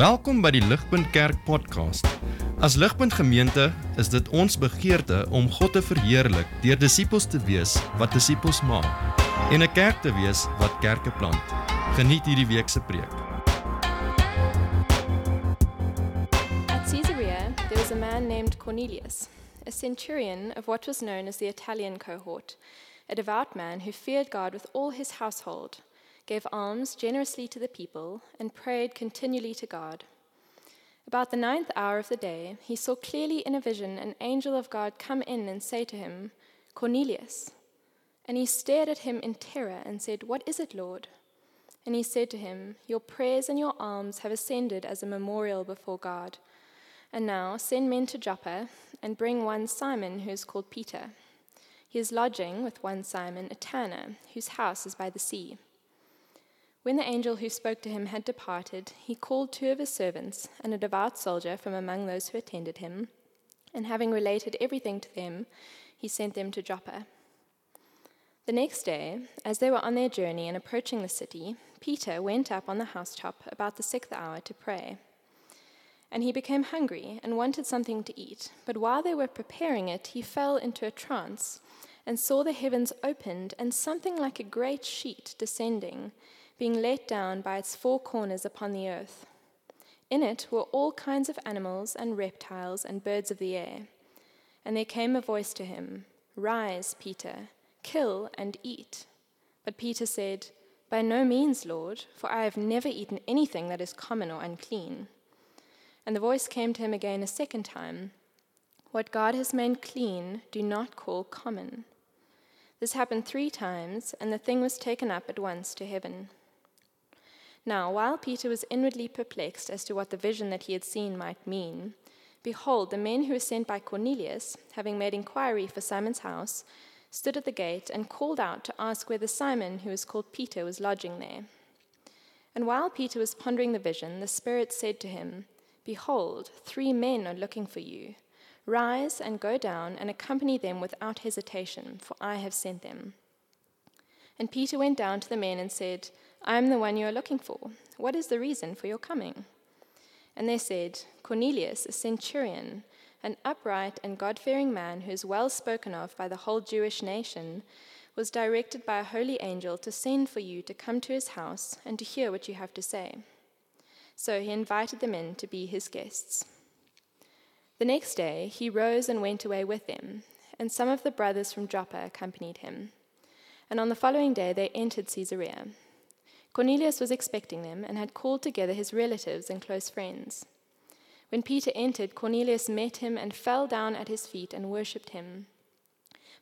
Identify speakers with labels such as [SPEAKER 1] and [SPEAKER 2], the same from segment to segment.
[SPEAKER 1] Welkom by die Ligpunt Kerk podcast. As Ligpunt Gemeente is dit ons begeerte om God te verheerlik deur disippels te wees wat disippels maak en 'n kerk te wees wat kerke plant. Geniet hierdie week se preek.
[SPEAKER 2] At Caesarea, there was a man named Cornelius, a centurion of what was known as the Italian cohort, a devout man who feared God with all his household, gave alms generously to the people, and prayed continually to God. About the ninth hour of the day, he saw clearly in a vision an angel of God come in and say to him, Cornelius. And he stared at him in terror and said, What is it, Lord? And he said to him, Your prayers and your alms have ascended as a memorial before God. And now send men to Joppa and bring one Simon who is called Peter. He is lodging with one Simon, a tanner, whose house is by the sea. When the angel who spoke to him had departed, he called two of his servants and a devout soldier from among those who attended him, and having related everything to them, he sent them to Joppa. The next day, as they were on their journey and approaching the city, Peter went up on the housetop about the sixth hour to pray. And he became hungry and wanted something to eat. But while they were preparing it, he fell into a trance and saw the heavens opened and something like a great sheet descending, being let down by its four corners upon the earth. In it were all kinds of animals and reptiles and birds of the air. And there came a voice to him Rise, Peter, kill and eat. But Peter said, By no means, Lord, for I have never eaten anything that is common or unclean. And the voice came to him again a second time What God has made clean, do not call common. This happened three times, and the thing was taken up at once to heaven. Now, while Peter was inwardly perplexed as to what the vision that he had seen might mean, behold, the men who were sent by Cornelius, having made inquiry for Simon's house, stood at the gate and called out to ask whether Simon, who was called Peter, was lodging there. And while Peter was pondering the vision, the Spirit said to him, Behold, three men are looking for you. Rise and go down and accompany them without hesitation, for I have sent them. And Peter went down to the men and said, I am the one you are looking for. What is the reason for your coming? And they said, Cornelius, a centurion, an upright and God fearing man who is well spoken of by the whole Jewish nation, was directed by a holy angel to send for you to come to his house and to hear what you have to say. So he invited them in to be his guests. The next day he rose and went away with them, and some of the brothers from Joppa accompanied him. And on the following day they entered Caesarea. Cornelius was expecting them and had called together his relatives and close friends. When Peter entered, Cornelius met him and fell down at his feet and worshipped him.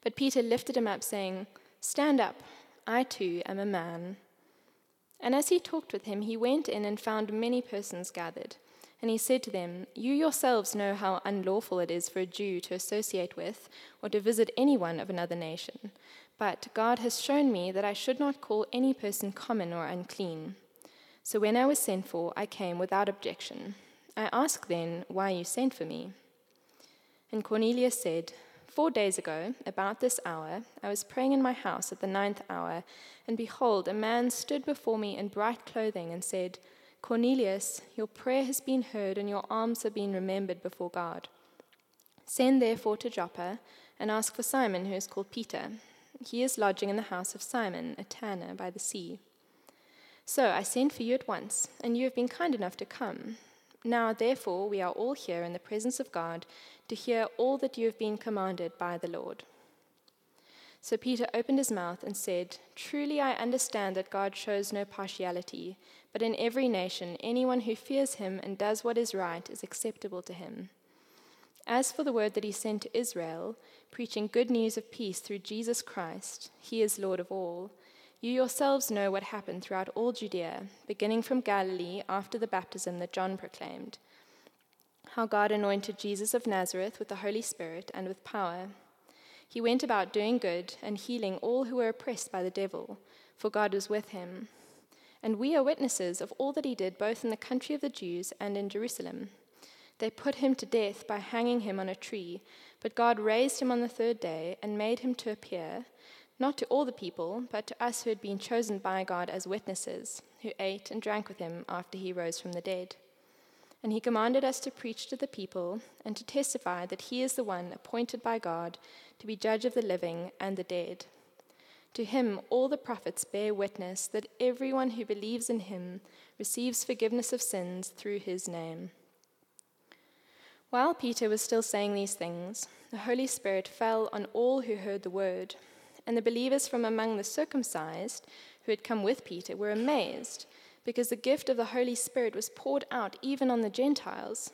[SPEAKER 2] But Peter lifted him up, saying, Stand up, I too am a man. And as he talked with him, he went in and found many persons gathered. And he said to them, You yourselves know how unlawful it is for a Jew to associate with or to visit anyone of another nation. But God has shown me that I should not call any person common or unclean. So when I was sent for, I came without objection. I ask then why you sent for me. And Cornelius said, Four days ago, about this hour, I was praying in my house at the ninth hour, and behold, a man stood before me in bright clothing and said, Cornelius, your prayer has been heard, and your alms have been remembered before God. Send therefore to Joppa and ask for Simon, who is called Peter. He is lodging in the house of Simon, a tanner by the sea. So I sent for you at once, and you have been kind enough to come. Now, therefore, we are all here in the presence of God to hear all that you have been commanded by the Lord. So Peter opened his mouth and said, Truly I understand that God shows no partiality, but in every nation anyone who fears him and does what is right is acceptable to him. As for the word that he sent to Israel, preaching good news of peace through Jesus Christ, he is Lord of all. You yourselves know what happened throughout all Judea, beginning from Galilee after the baptism that John proclaimed. How God anointed Jesus of Nazareth with the Holy Spirit and with power. He went about doing good and healing all who were oppressed by the devil, for God was with him. And we are witnesses of all that he did, both in the country of the Jews and in Jerusalem. They put him to death by hanging him on a tree, but God raised him on the third day and made him to appear, not to all the people, but to us who had been chosen by God as witnesses, who ate and drank with him after he rose from the dead. And he commanded us to preach to the people and to testify that he is the one appointed by God to be judge of the living and the dead. To him, all the prophets bear witness that everyone who believes in him receives forgiveness of sins through his name. While Peter was still saying these things, the Holy Spirit fell on all who heard the word, and the believers from among the circumcised who had come with Peter were amazed because the gift of the Holy Spirit was poured out even on the Gentiles,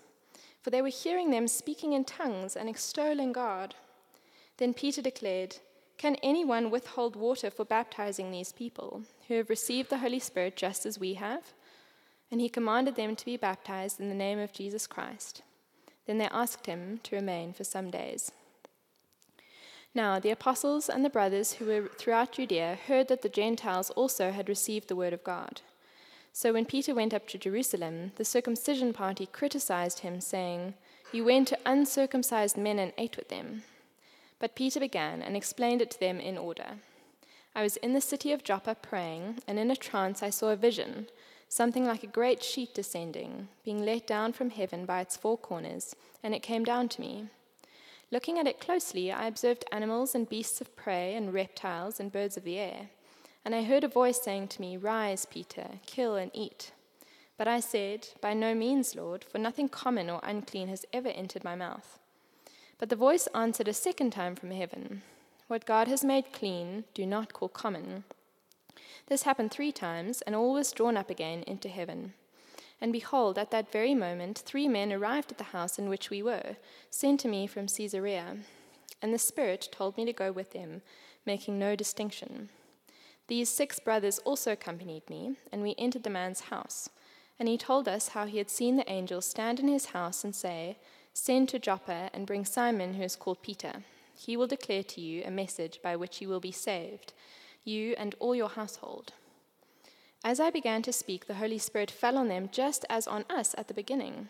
[SPEAKER 2] for they were hearing them speaking in tongues and extolling God. Then Peter declared, Can anyone withhold water for baptizing these people, who have received the Holy Spirit just as we have? And he commanded them to be baptized in the name of Jesus Christ. Then they asked him to remain for some days. Now, the apostles and the brothers who were throughout Judea heard that the Gentiles also had received the word of God. So when Peter went up to Jerusalem, the circumcision party criticized him, saying, You went to uncircumcised men and ate with them. But Peter began and explained it to them in order. I was in the city of Joppa praying, and in a trance I saw a vision, something like a great sheet descending, being let down from heaven by its four corners, and it came down to me. Looking at it closely, I observed animals and beasts of prey, and reptiles and birds of the air. And I heard a voice saying to me, Rise, Peter, kill and eat. But I said, By no means, Lord, for nothing common or unclean has ever entered my mouth. But the voice answered a second time from heaven, What God has made clean, do not call common. This happened three times, and all was drawn up again into heaven. And behold, at that very moment, three men arrived at the house in which we were, sent to me from Caesarea. And the Spirit told me to go with them, making no distinction. These six brothers also accompanied me, and we entered the man's house. And he told us how he had seen the angel stand in his house and say, Send to Joppa and bring Simon, who is called Peter. He will declare to you a message by which you will be saved, you and all your household. As I began to speak, the Holy Spirit fell on them just as on us at the beginning.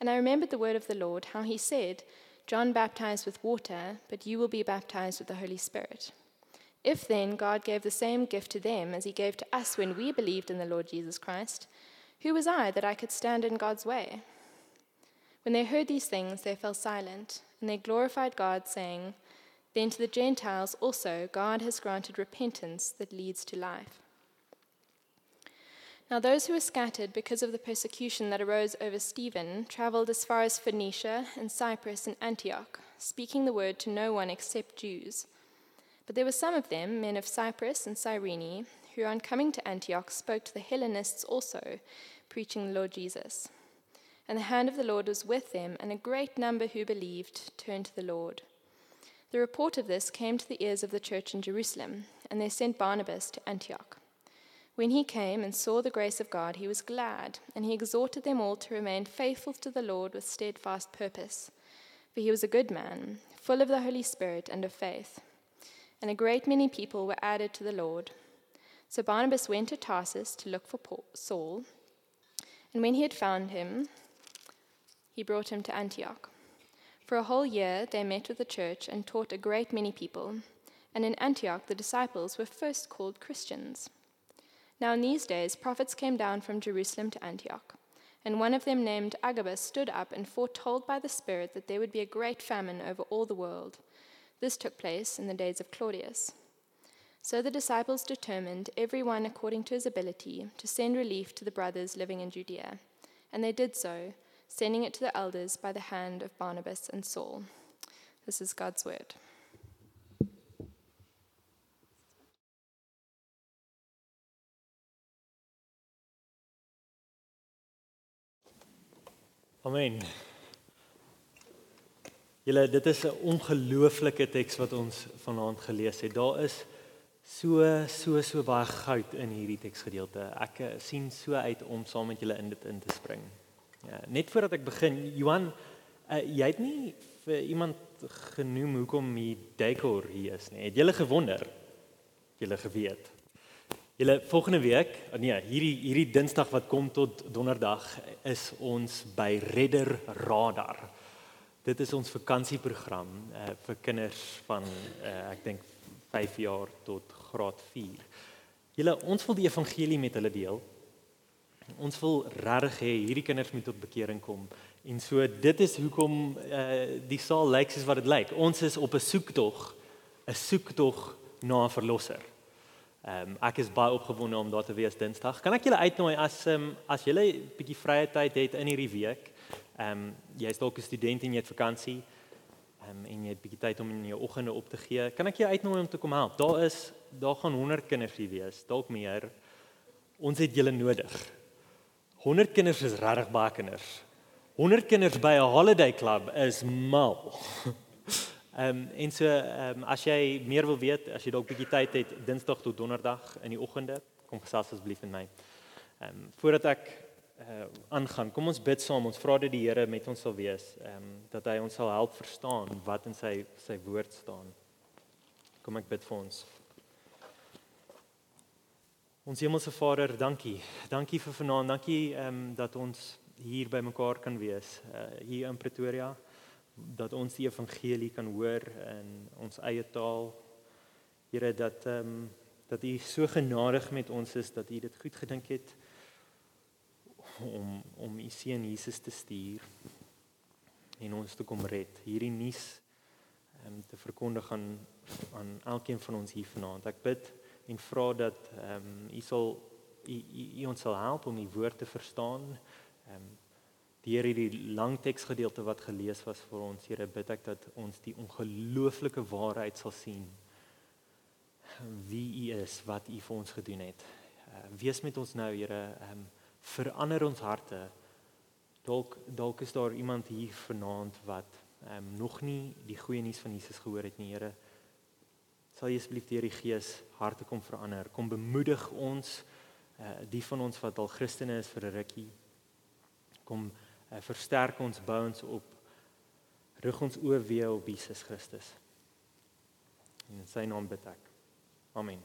[SPEAKER 2] And I remembered the word of the Lord, how he said, John baptized with water, but you will be baptized with the Holy Spirit. If then God gave the same gift to them as he gave to us when we believed in the Lord Jesus Christ, who was I that I could stand in God's way? When they heard these things, they fell silent, and they glorified God, saying, Then to the Gentiles also God has granted repentance that leads to life. Now, those who were scattered because of the persecution that arose over Stephen traveled as far as Phoenicia and Cyprus and Antioch, speaking the word to no one except Jews. But there were some of them, men of Cyprus and Cyrene, who on coming to Antioch spoke to the Hellenists also, preaching the Lord Jesus. And the hand of the Lord was with them, and a great number who believed turned to the Lord. The report of this came to the ears of the church in Jerusalem, and they sent Barnabas to Antioch. When he came and saw the grace of God, he was glad, and he exhorted them all to remain faithful to the Lord with steadfast purpose. For he was a good man, full of the Holy Spirit and of faith and a great many people were added to the Lord. So Barnabas went to Tarsus to look for Paul, Saul, and when he had found him, he brought him to Antioch. For a whole year they met with the church and taught a great many people, and in Antioch the disciples were first called Christians. Now in these days prophets came down from Jerusalem to Antioch, and one of them named Agabus stood up and foretold by the Spirit that there would be a great famine over all the world this took place in the days of Claudius. So the disciples determined, every one according to his ability, to send relief to the brothers living in Judea. And they did so, sending it to the elders by the hand of Barnabas and Saul. This is God's word.
[SPEAKER 3] Amen. Julle dit is 'n ongelooflike teks wat ons vanaand gelees het. Daar is so so so baie goud in hierdie teksgedeelte. Ek eh, sien so uit om saam met julle in dit in te spring. Ja, net voordat ek begin, Johan, uh, jy het nie vir iemand genoem hoekom hier decor hier is nie. Het julle gewonder? Julle geweet? Julle volgende week, oh nee, hierdie hierdie Dinsdag wat kom tot Donderdag is ons by Redder Radar. Dit is ons vakansieprogram uh, vir kinders van uh, ek dink 5 jaar tot graad 4. Julle ons wil die evangelie met hulle deel. Ons wil regtig hê hierdie kinders moet tot bekering kom. En so dit is hoekom uh die saal lyk soos wat dit lyk. Ons is op 'n soektog, 'n soektog na 'n verlosser. Ehm um, ek is baie opgewonde om daar te wees Dinsdag. Kan ek julle uitnooi as um, as julle 'n bietjie vrye tyd het in hierdie week? Ehm um, jy's dalk 'n student en jy het vakansie. Ehm um, en jy het bietjie tyd om in jou oggende op te gee. Kan ek jou uitnooi om te kom help? Daar is daar gaan 100 kinders hier wees, dalk meer. Ons het julle nodig. 100 kinders is regtig baie kinders. 100 kinders by 'n holiday club is mal. Ehm um, en so ehm um, as jy meer wil weet, as jy dalk bietjie tyd het Dinsdag tot Donderdag in die oggende, kom gesels asseblief met my. Ehm um, voordat ek uh aangaan, kom ons bid saam. Ons vra dat die Here met ons sal wees, ehm um, dat hy ons sal help verstaan wat in sy sy woord staan. Kom ek bid vir ons. Ons Hemelse Vader, dankie. Dankie vir vanaand. Dankie ehm um, dat ons hier by mekaar kan wees uh, hier in Pretoria dat ons die evangelie kan hoor in ons eie taal. Here dat ehm um, dat U so genadig met ons is dat U dit goed gedink het om om U seun Jesus te stuur en ons te kom red. Hierdie nuus ehm um, te verkondig aan aan elkeen van ons hier vanaand. Ek bid en vra dat ehm um, u sal u, u, u ons sal help om die woord te verstaan. Ehm um, Here hierdie lang teksgedeelte wat gelees was vir ons, Here, bid ek dat ons die ongelooflike waarheid sal sien wie u is, wat u vir ons gedoen het. Uh, wees met ons nou, Here, ehm um, verander ons harte. Dalk dalk is daar iemand hier vanaand wat ehm um, nog nie die goeie nuus van Jesus gehoor het nie, Here sal jy asseblief deur die Gees harte kom verander. Kom bemoedig ons uh die van ons wat al Christene is vir 'n rukkie. Kom uh, versterk ons, bou ons op. Rig ons oë weer op Jesus Christus. In sy naam bid ek. Amen.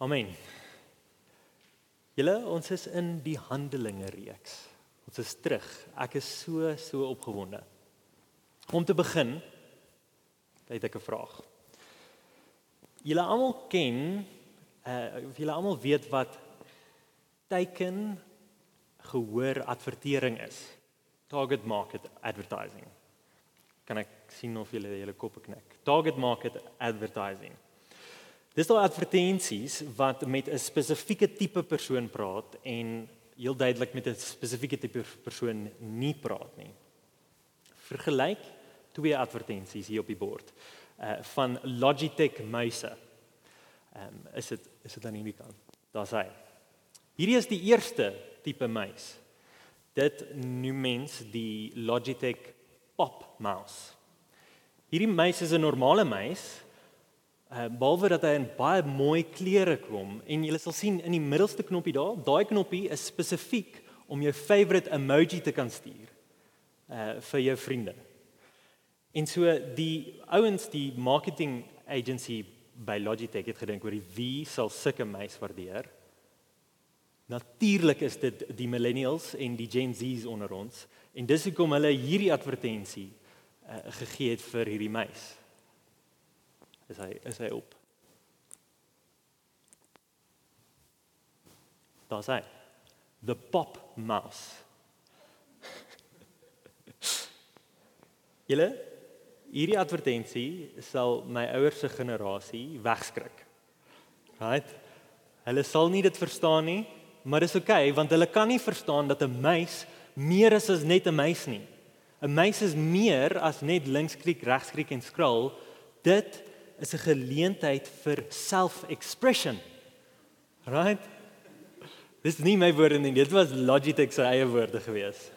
[SPEAKER 3] Amen. Julle, ons is in die Handelinge reeks. Ons is terug. Ek is so so opgewonde. Om te begin, het ek 'n vraag. Julle almal ken uh of julle almal weet wat teiken gehoor advertering is. Target market advertising. Kan ek sien of julle julle koppe knik. Target market advertising. Dis daai advertensies wat met 'n spesifieke tipe persoon praat en heel duidelik met 'n spesifieke tipe persoon nie praat nie. Vergelyk twee advertensies hier op die bord uh van Logitech muise. Ehm um, is dit is dit aan hierdie kant. Daar's hy. Hierdie is die eerste tipe muis. Dit noem mens die Logitech Pop Mouse. Hierdie muis is 'n normale muis. Uh behalwe dat hy in baie mooi kleure kom en jy sal sien in die middelste knoppie daar, daai knoppie is spesifiek om jou favorite emoji te kan stuur uh vir jou vriende. En so die ouens die marketing agency by Logitech het gedink oor die wie sal sulke meis waardeer. Natuurlik is dit die millennials en die Gen Z's onder ons en dis hoekom hulle hierdie advertensie uh, gegee het vir hierdie meis. Is hy is hy op? Daar's hy. The Pop Mouse. Julle hierdie advertensie sal my ouers se generasie wegskrik. Right? Hulle sal nie dit verstaan nie, maar dis okay, want hulle kan nie verstaan dat 'n muis meer is as net 'n muis nie. 'n Muis is meer as net linksklik, regsklik en scroll. Dit is 'n geleentheid vir self-expression. Right? Dis nie my woorde nie, dit was Logitech se eie woorde gewees.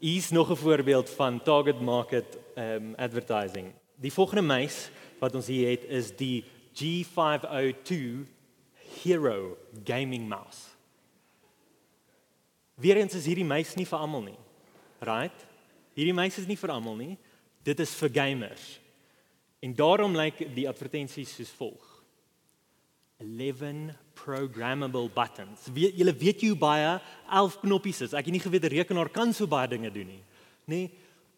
[SPEAKER 3] Hier's nog 'n voorbeeld van target market um advertising. Die volgende muis wat ons hier het is die G502 Hero gaming mouse. Weerens is hierdie muis nie vir almal nie. Right? Hierdie muis is nie vir almal nie. Dit is vir gamers. En daarom lyk die advertensies soos volg. 11 programmable buttons. Wie julle weet jy baie 11 knoppies is. Ek het nie geweet 'n rekenaar kan so baie dinge doen nie. Nê? Nee,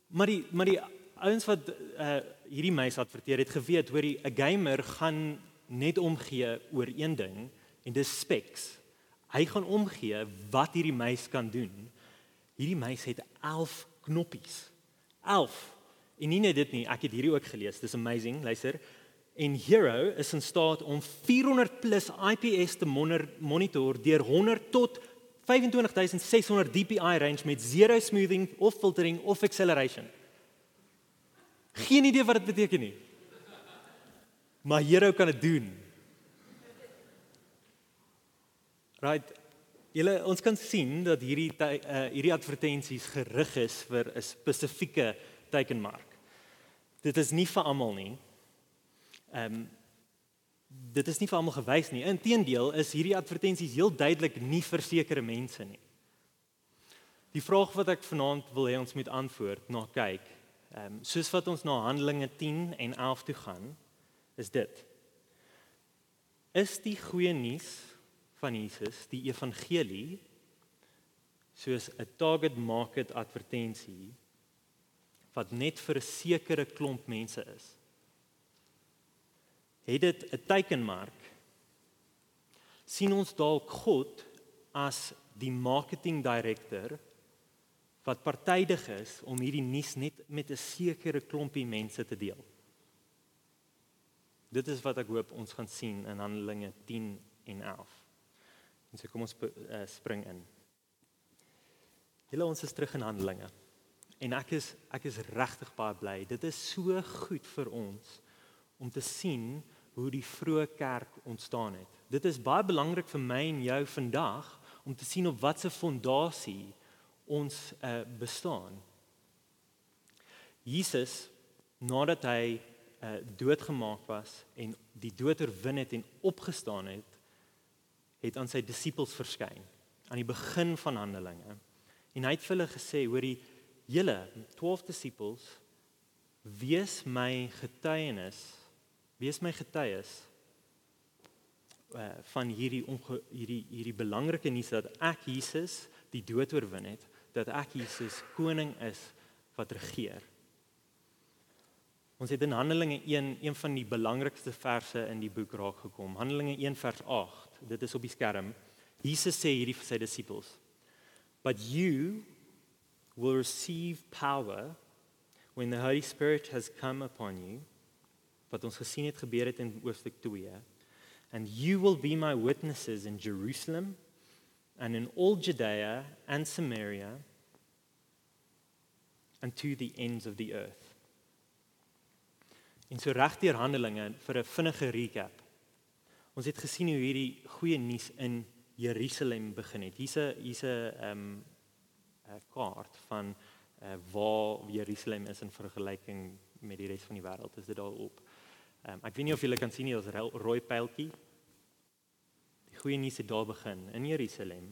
[SPEAKER 3] maar die maar die ouens wat uh hierdie meis adverteer het geweet hoor 'n gamer gaan net omgee oor een ding en dis specs. Hy gaan omgee wat hierdie meis kan doen. Hierdie meis het 11 knoppies. 11. En nie net dit nie, ek het hierdie ook gelees. Dis amazing, luister. En Hero is in staat om 400 plus IPS te monitor deur 100 tot 25600 dpi range met zero smoothing of filtering of acceleration. Geen idee wat dit beteken nie. Maar Hero kan dit doen. Right. Julle ons kan sien dat hierdie uh, hierdie advertensies gerig is vir 'n spesifieke teikenmark. Dit is nie vir almal nie. Ehm um, dit is nie vir almal gewys nie. Inteendeel is hierdie advertensies heel duidelik nie vir sekere mense nie. Die vraag wat ek vanaand wil hê ons moet antwoord na kyk, ehm um, soos wat ons na Handelinge 10 en 11 toe gaan, is dit. Is die goeie nuus van Jesus, die evangelie soos 'n target market advertensie wat net vir 'n sekere klomp mense is. Het dit 'n teikenmark? sien ons dalk God as die marketing director wat partydig is om hierdie nuus net met 'n sekere klompie mense te deel. Dit is wat ek hoop ons gaan sien in Handelinge 10 en 11. En so kom ons uh, spring in. Julle ons is terug in Handelinge. En ek is ek is regtig baie bly. Dit is so goed vir ons om te sien hoe die vroeë kerk ontstaan het. Dit is baie belangrik vir my en jou vandag om te sien op watter fondasie ons uh, bestaan. Jesus nadat hy uh, doodgemaak was en die dood oorwin het en opgestaan het, het aan sy disippels verskyn aan die begin van Handelinge. En hy het vir hulle gesê, hoorie, julle 12 disippels, wees my getuienis, wees my getuies uh, van hierdie onge, hierdie hierdie belangrike nuus dat ek Jesus die dood oorwin het, dat ek Jesus koning is wat regeer. Ons het in Handelinge 1 een van die belangrikste verse in die boek raak gekom. Handelinge 1 vers 8. Dit is op die skerm. Jesus sê hierdie vir sy disippels: "But you will receive power when the Holy Spirit has come upon you." Wat ons gesien het gebeur het in hoofstuk 2. "And you will be my witnesses in Jerusalem and in all Judea and Samaria and to the ends of the earth." En so regdeur Handelinge vir 'n vinnige recap. Ons het gesien hoe hierdie goeie nuus in Jerusalem begin het. Hier's 'n hier's 'n ehm 'n kaart van uh, waar Jerusalem is in vergelyking met die res van die wêreld. Is dit daar op? Ehm um, ek weet nie of julle kan sien nie, daar's 'n rooi pyltjie. Die goeie nuus het daar begin in Jerusalem.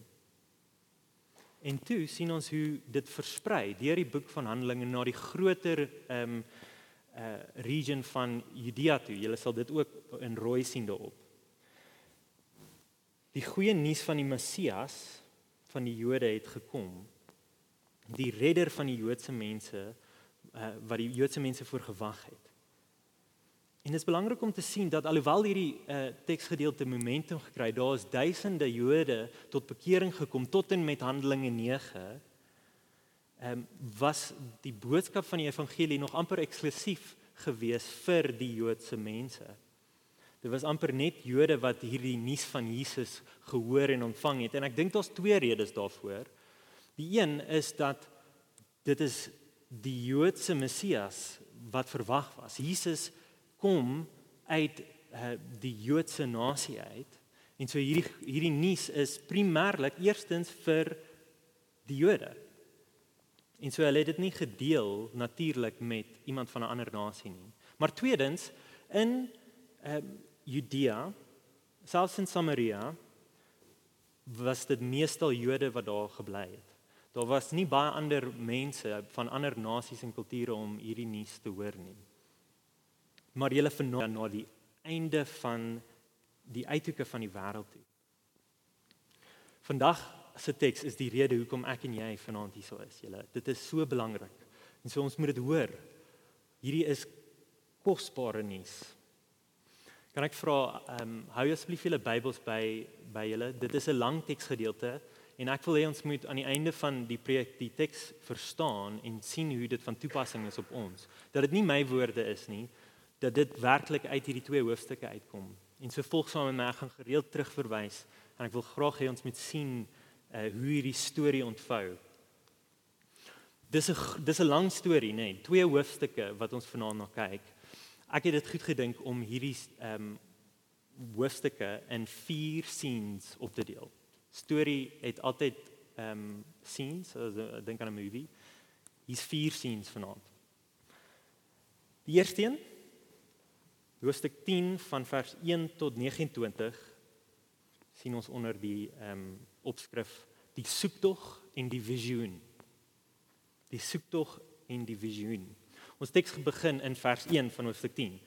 [SPEAKER 3] En toe sien ons hoe dit versprei deur die boek van Handelinge na die groter ehm um, uh region van Judea toe. Julle sal dit ook in rooi sien daarop. Die goeie nuus van die Messias van die Jode het gekom. Die redder van die Joodse mense uh wat die Joodse mense voor gewag het. En dit is belangrik om te sien dat alhoewel hierdie uh teksgedeelte momentum gekry, daar is duisende Jode tot bekering gekom tot en met Handelinge 9 ehm um, was die boodskap van die evangelie nog amper eksklusief gewees vir die Joodse mense. Dit was amper net Jode wat hierdie nuus van Jesus gehoor en ontvang het en ek dink daar's twee redes daarvoor. Die een is dat dit is die Joodse Messias wat verwag was. Jesus kom uit uh, die Joodse nasie uit. En so hierdie hierdie nuus is primêrlik eerstens vir die Jode. En so hulle het dit nie gedeel natuurlik met iemand van 'n ander nasie nie. Maar tweedens in ehm uh, Judea, selfs in Samaria was dit meestal Jode wat daar gebly het. Daar was nie baie ander mense van ander nasies en kulture om hierdie nuus te hoor nie. Maar hulle vernoem na die einde van die uithoeke van die wêreld toe. Vandag se teks is die rede hoekom ek en jy vanaand hier sou is. Julle, dit is so belangrik. En so ons moet dit hoor. Hierdie is kosbare nuus. Kan ek vra ehm um, hou asseblief julle Bybels by by julle. Dit is 'n lang teksgedeelte en ek wil hê ons moet aan die einde van die preek die teks verstaan en sien hoe dit van toepassing is op ons. Dat dit nie my woorde is nie, dat dit werklik uit hierdie twee hoofstukke uitkom. En so volg saam met my gaan gereeld terugverwys en ek wil graag hê ons moet sien uh, hoe hierdie storie ontvou. Dis 'n dis 'n lang storie, nê, nee, twee hoofstukke wat ons vanaand na kyk. Ek het dit goed gedink om hierdie ehm um, hoofstukke in 4 scenes op te deel. Storie het altyd ehm um, scenes, so ek dink aan 'n movie. Hier's 4 scenes vanaand. Die eerste een hoofstuk 10 van vers 1 tot 29 sien ons onder die ehm um, opskrif die soektog en die visioen die soektog en die visioen. Ons teks begin in vers 1 van hoofstuk 10.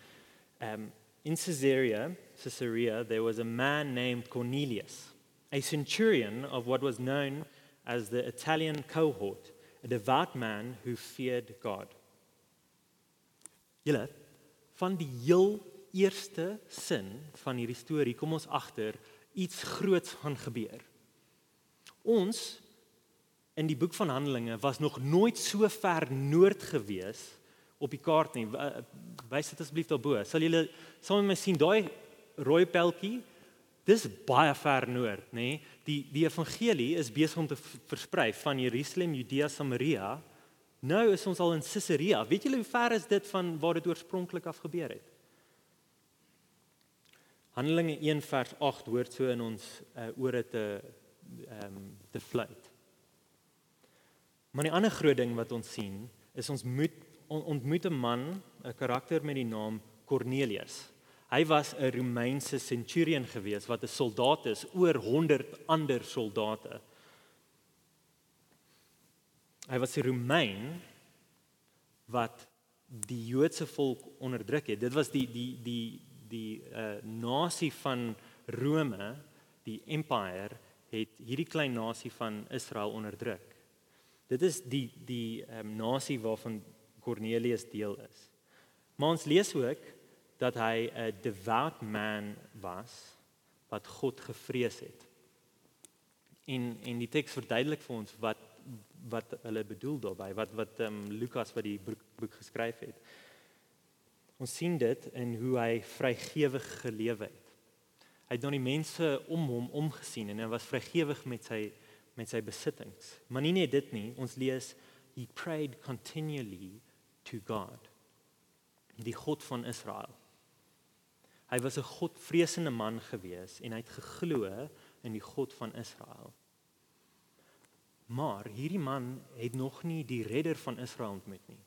[SPEAKER 3] Um in Caesarea, Caesarea there was a man named Cornelius, a centurion of what was known as the Italian cohort, a devout man who feared God. Julle van die heel eerste sin van hierdie storie kom ons agter iets groots gaan gebeur. Ons in die boek van Handelinge was nog nooit so ver noord gewees op die kaart nie. Wys dit asseblief daarbo. Sal julle saam met my sien daai rooi peltjie? Dis baie ver noord, nê? Die die evangelie is besig om te versprei van Jerusalem, Judea, Samaria. Nou is ons al in Caesarea. Weet julle hoe ver is dit van waar dit oorspronklik af gebeur het? Handelinge 1 vers 8 hoort so in ons uh, ore te ehm um, te fluit. Maar die ander groot ding wat ons sien is ons moet on, ontmoet 'n man, 'n karakter met die naam Cornelius. Hy was 'n Romeinse centurion gewees wat 'n soldaat is oor 100 ander soldate. Hy was 'n Romein wat die Joodse volk onderdruk het. Dit was die die die die uh nasie van Rome, die empire het hierdie klein nasie van Israel onderdruk. Dit is die die um, nasie waarvan Cornelius deel is. Maar ons lees ook dat hy 'n devout man was wat God gevrees het. En en die teks verduidelik vir ons wat wat hulle bedoel daarbey, wat wat ehm um, Lukas wat die boek, boek geskryf het. Ons sien dit in hoe hy vrygewig gelewe het. Hy het na die mense om hom omgesien en hy was vrygewig met sy met sy besittings. Maar nie net dit nie, ons lees he prayed continually to God. Die God van Israel. Hy was 'n Godvreesende man gewees en hy het geglo in die God van Israel. Maar hierdie man het nog nie die redder van Israel ontmoet nie.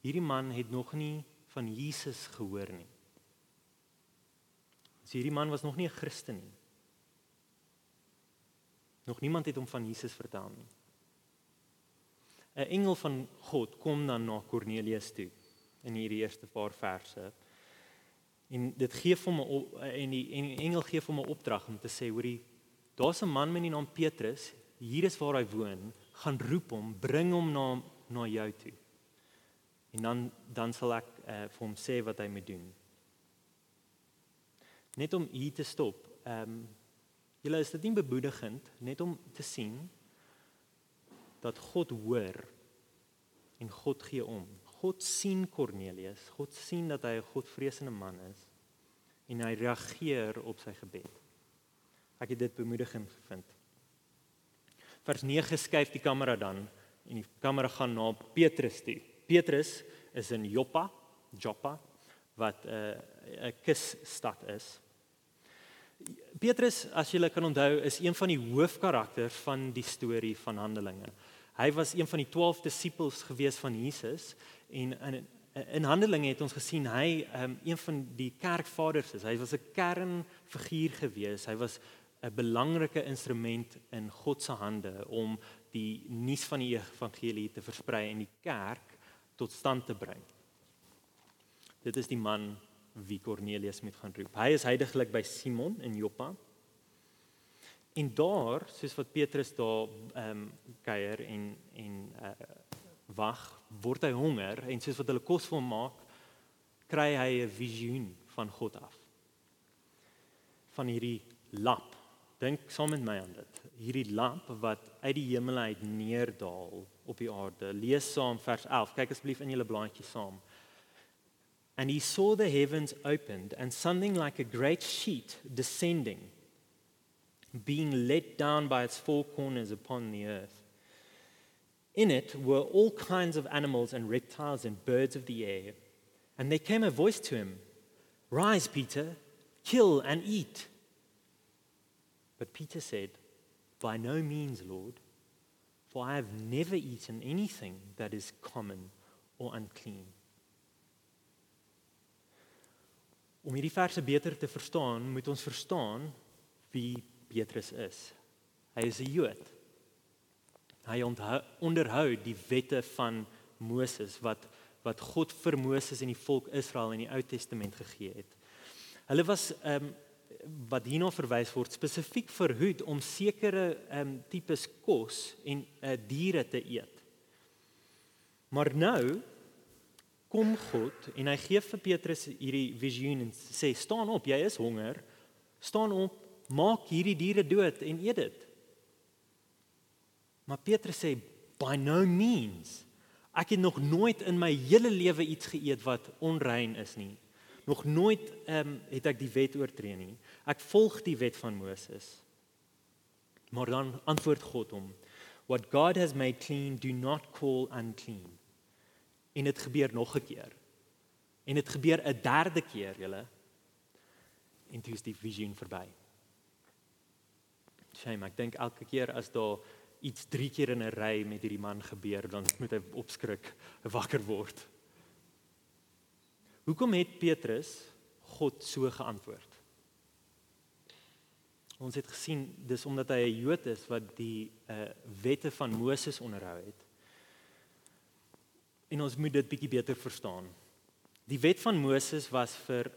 [SPEAKER 3] Hierdie man het nog nie van Jesus gehoor nie. So hierdie man was nog nie 'n Christen nie. Nog niemand het hom van Jesus vertel nie. 'n Engel van God kom dan na Kornelius toe in hierdie eerste paar verse. En dit gee hom 'n en die en die engel gee hom 'n opdrag om te sê, hoorie, daar's 'n man met die naam Petrus, hier is waar hy woon, gaan roep hom, bring hom na na jou toe. En dan dan sal ek uh, vir hom sê wat hy moet doen. Net om hier te stop. Ehm um, Julle is dit nie bemoedigend net om te sien dat God hoor en God gee om. God sien Kornelius, God sien dat hy 'n Godvreesende man is en hy reageer op sy gebed. Ek het dit bemoedigend gevind. Vers 9 skuif die kamera dan en die kamera gaan na Petrus toe. Petrus is in Joppa, Joppa wat 'n uh, 'n kusstad is. Petrus, as jy kan onthou, is een van die hoofkarakters van die storie van Handelinge. Hy was een van die 12 disippels gewees van Jesus en in in Handelinge het ons gesien hy um, een van die kerkvaders is. Hy was 'n kernfiguur gewees. Hy was 'n belangrike instrument in God se hande om die nuus van die evangelie te versprei en die kerk tot stand te bring. Dit is die man wie Cornelius moet gaan roep. Hy is heidaglik by Simon in Joppa. En daar, soos wat Petrus daar ehm um, kuier en en uh, wag, word hy honger en soos wat hulle kos vir hom maak, kry hy 'n visioen van God af. van hierdie lap. Dink saam met my aan dit. Hierdie lamp wat uit die hemel uit neerdaal op die aarde. Lees saam vers 11. Kyk asseblief in julle blaadjie saam. And he saw the heavens opened and something like a great sheet descending being let down by its four corners upon the earth. In it were all kinds of animals and reptiles and birds of the air. And there came a voice to him Rise, Peter, kill and eat. But Peter said, By no means, Lord, for I have never eaten anything that is common or unclean. Om hierdie verse beter te verstaan, moet ons verstaan wie Petrus is. Hy is 'n Jood. Hy onthou, onderhou die wette van Moses wat wat God vir Moses en die volk Israel in die Ou Testament gegee het. Hulle was ehm um, wat hierna verwys word spesifiek verhoed om sekere ehm um, tipes kos en uh, diere te eet. Maar nou kom God en hy gee vir Petrus hierdie visioen en sê staan op, jy is honger. Staan op, maak hierdie diere dood en eet dit. Maar Petrus sê by no means. Ek het nog nooit in my hele lewe iets geëet wat onrein is nie. Nog nooit ehm um, het ek die wet oortree nie. Ek volg die wet van Moses. Maar dan antwoord God hom: What God has made clean, do not call unclean. En dit gebeur nog 'n keer. En dit gebeur 'n derde keer, julle. En toe is die visioen verby. Shame, ek dink elke keer as daar iets 3 keer in 'n ry met hierdie man gebeur, dan moet hy opskrik, wakker word. Hoekom het Petrus God so geantwoord? Ons het gesien dis omdat hy 'n Jood is wat die uh wette van Moses onderhou het. En ons moet dit bietjie beter verstaan. Die wet van Moses was vir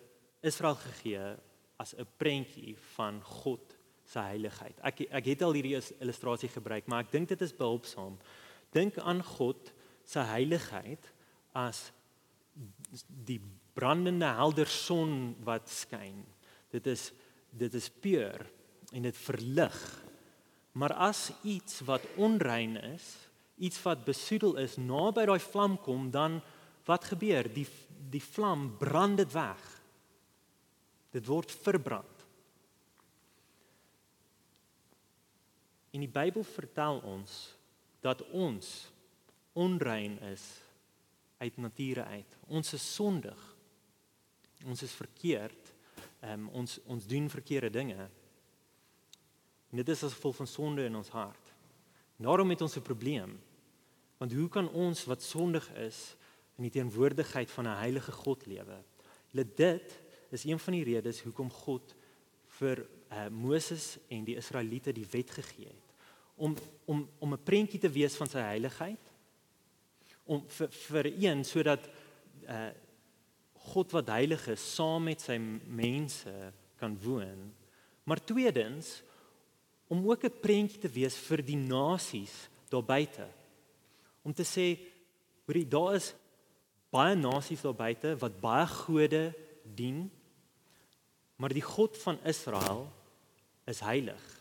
[SPEAKER 3] Israel gegee as 'n prentjie van God se heiligheid. Ek ek het al hierdie illustrasie gebruik, maar ek dink dit is behulpsaam. Dink aan God se heiligheid as die brandende helder son wat skyn. Dit is dit is puur en dit verlig. Maar as iets wat onrein is, iets wat besoedel is, naby daai vlam kom, dan wat gebeur? Die die vlam brand dit weg. Dit word verbrand. En die Bybel vertel ons dat ons onrein is uit nature uit. Ons is sondig. Ons is verkeerd. Ehm um, ons ons doen verkeerde dinge. En dit is as gevolg van sonde in ons hart. Daarom het ons 'n probleem. Want hoe kan ons wat sondig is in die teenwoordigheid van 'n heilige God lewe? Julle dit is een van die redes hoekom God vir uh, Moses en die Israeliete die wet gegee het om om om 'n prentjie te wees van sy heiligheid om vir vir een sodat uh God wat heilig is saam met sy mense kan woon maar tweedens om ook 'n prentjie te wees vir die nasies daar buite om te sê hoorie daar is baie nasies daar buite wat baie gode dien maar die God van Israel is heilig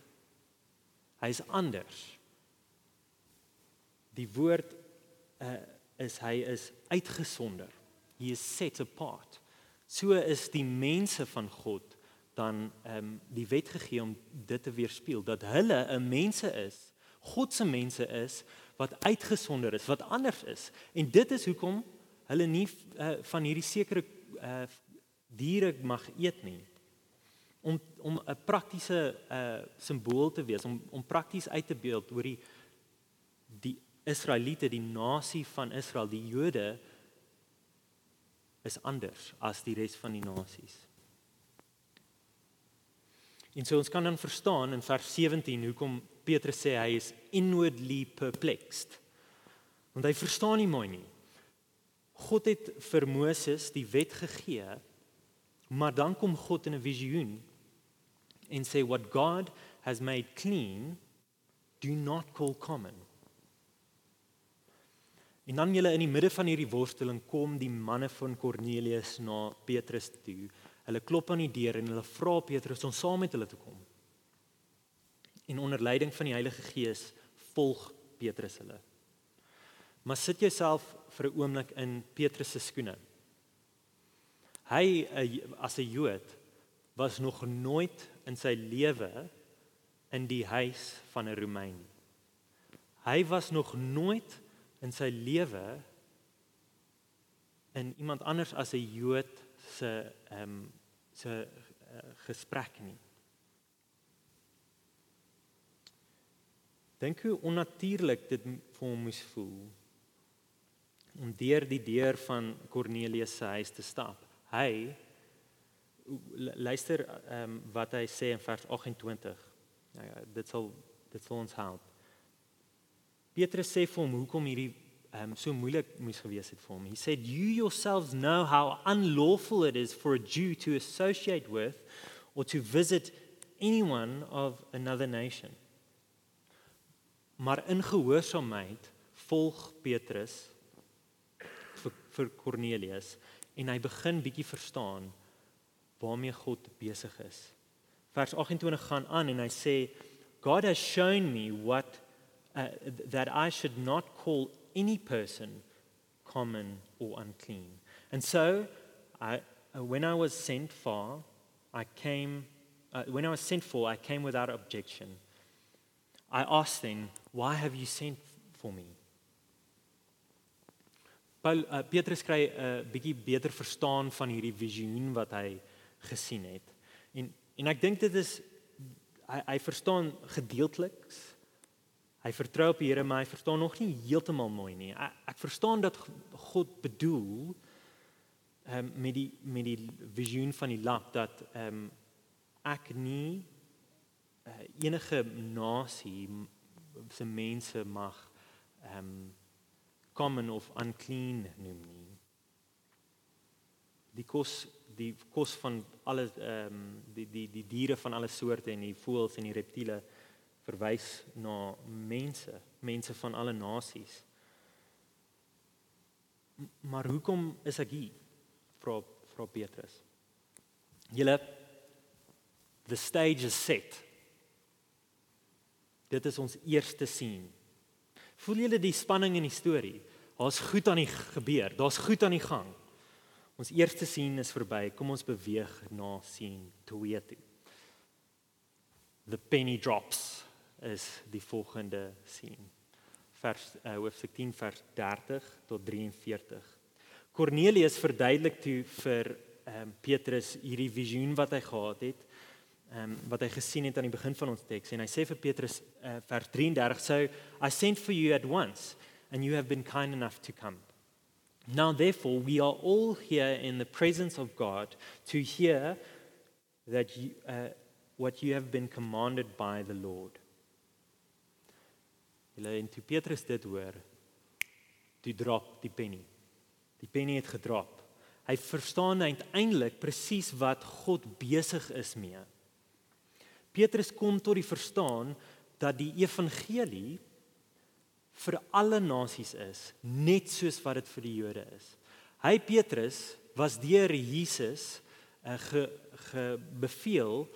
[SPEAKER 3] Hy is anders. Die woord uh, is hy is uitgesonder. He is set apart. So is die mense van God dan ehm um, die wet gegee om dit te weerspieël dat hulle 'n mense is, God se mense is wat uitgesonder is, wat anders is. En dit is hoekom hulle nie uh, van hierdie sekere uh, diere mag eet nie om om 'n praktiese uh simbool te wees om om prakties uit te beeld oor die die Israeliete, die nasie van Israel, die Jode is anders as die res van die nasies. En so ons kan dan verstaan in vers 17 hoekom Petrus sê hy is inwardly perplexed. Want hy verstaan nie mooi nie. God het vir Moses die wet gegee, maar dan kom God in 'n visioen and say, What God has made clean, do not call common. En dan julle in die midde van hierdie worsteling kom die manne van Kornelius na Petrus toe. Hulle klop aan die deur en hulle vra Petrus om saam met hulle te kom. En onder leiding van die Heilige Gees volg Petrus hulle. Maar sit jouself vir 'n oomblik in Petrus se skoene. Hy as 'n Jood was nog nooit in sy lewe in die huis van 'n Romein. Hy was nog nooit in sy lewe in iemand anders as 'n Jood se ehm um, se uh, gesprek nie. Dink hoe onnatuurlik dit vir hom moes voel om deur die deur van Kornelius se huis te stap. Hy luister ehm um, wat hy sê in vers 28. Nou ja, dit sal dit sal ons help. Petrus sê vir hom hoekom hierdie um, so moeilik moes gewees het vir hom. He said you yourselves know how unlawful it is for a Jew to associate with or to visit anyone of another nation. Maar in gehoorsaamheid volg Petrus vir, vir Cornelius en hy begin bietjie verstaan waarmee God besig is vers 28 gaan aan en hy sê God has shown me what uh, that I should not call any person common or unclean. And so I uh, when I was sent for I came uh, when I was sent for I came without objection. I asked then, why have you sent for me? Paul uh, Petrus kry 'n uh, bietjie beter verstaan van hierdie visioen wat hy gesien het. En En ek dink dit is hy hy verstaan gedeeltliks. Hy vertrou op die Here, maar hy verstaan nog nie heeltemal mooi nie. Ek, ek verstaan dat God bedoel ehm um, met die met die visioen van die lamp dat ehm um, ek nie uh, enige nasie se mense mag ehm um, common of unclean noem nie. Die kos die kos van alle ehm um, die die die diere van alle soorte en die voëls en die reptiele verwys na mense, mense van alle nasies. Maar hoekom is ek hier? Vra vra Petrus. Julle the stage is set. Dit is ons eerste scene. Voel julle die spanning in die storie? Daar's goed aan die gebeur. Daar's goed aan die gang. Ons eerste sien is verby. Kom ons beweeg na sien 2 toe. The penny drops is die volgende sien. Vers uh, hoofstuk 10 vers 30 tot 43. Cornelius verduidelik toe vir ehm um, Petrus hierdie visioen wat hy gehad het, ehm um, wat hy gesien het aan die begin van ons teks en hy sê vir Petrus uh, vers 33 so I sent for you at once and you have been kind enough to come. Now, therefore, we are all here in the presence of God to hear that you, uh, what you have been commanded by the Lord. Julle en toe Petrus dit hoor, toe drop die penny. Die penny het gedrop. Hy verstaan uiteindelik presies wat God besig is mee. Petrus kom tot die verstaan dat die evangelie vir alle nasies is, net soos wat dit vir die Jode is. Hy Petrus was deur Jesus uh, ge, ge beveel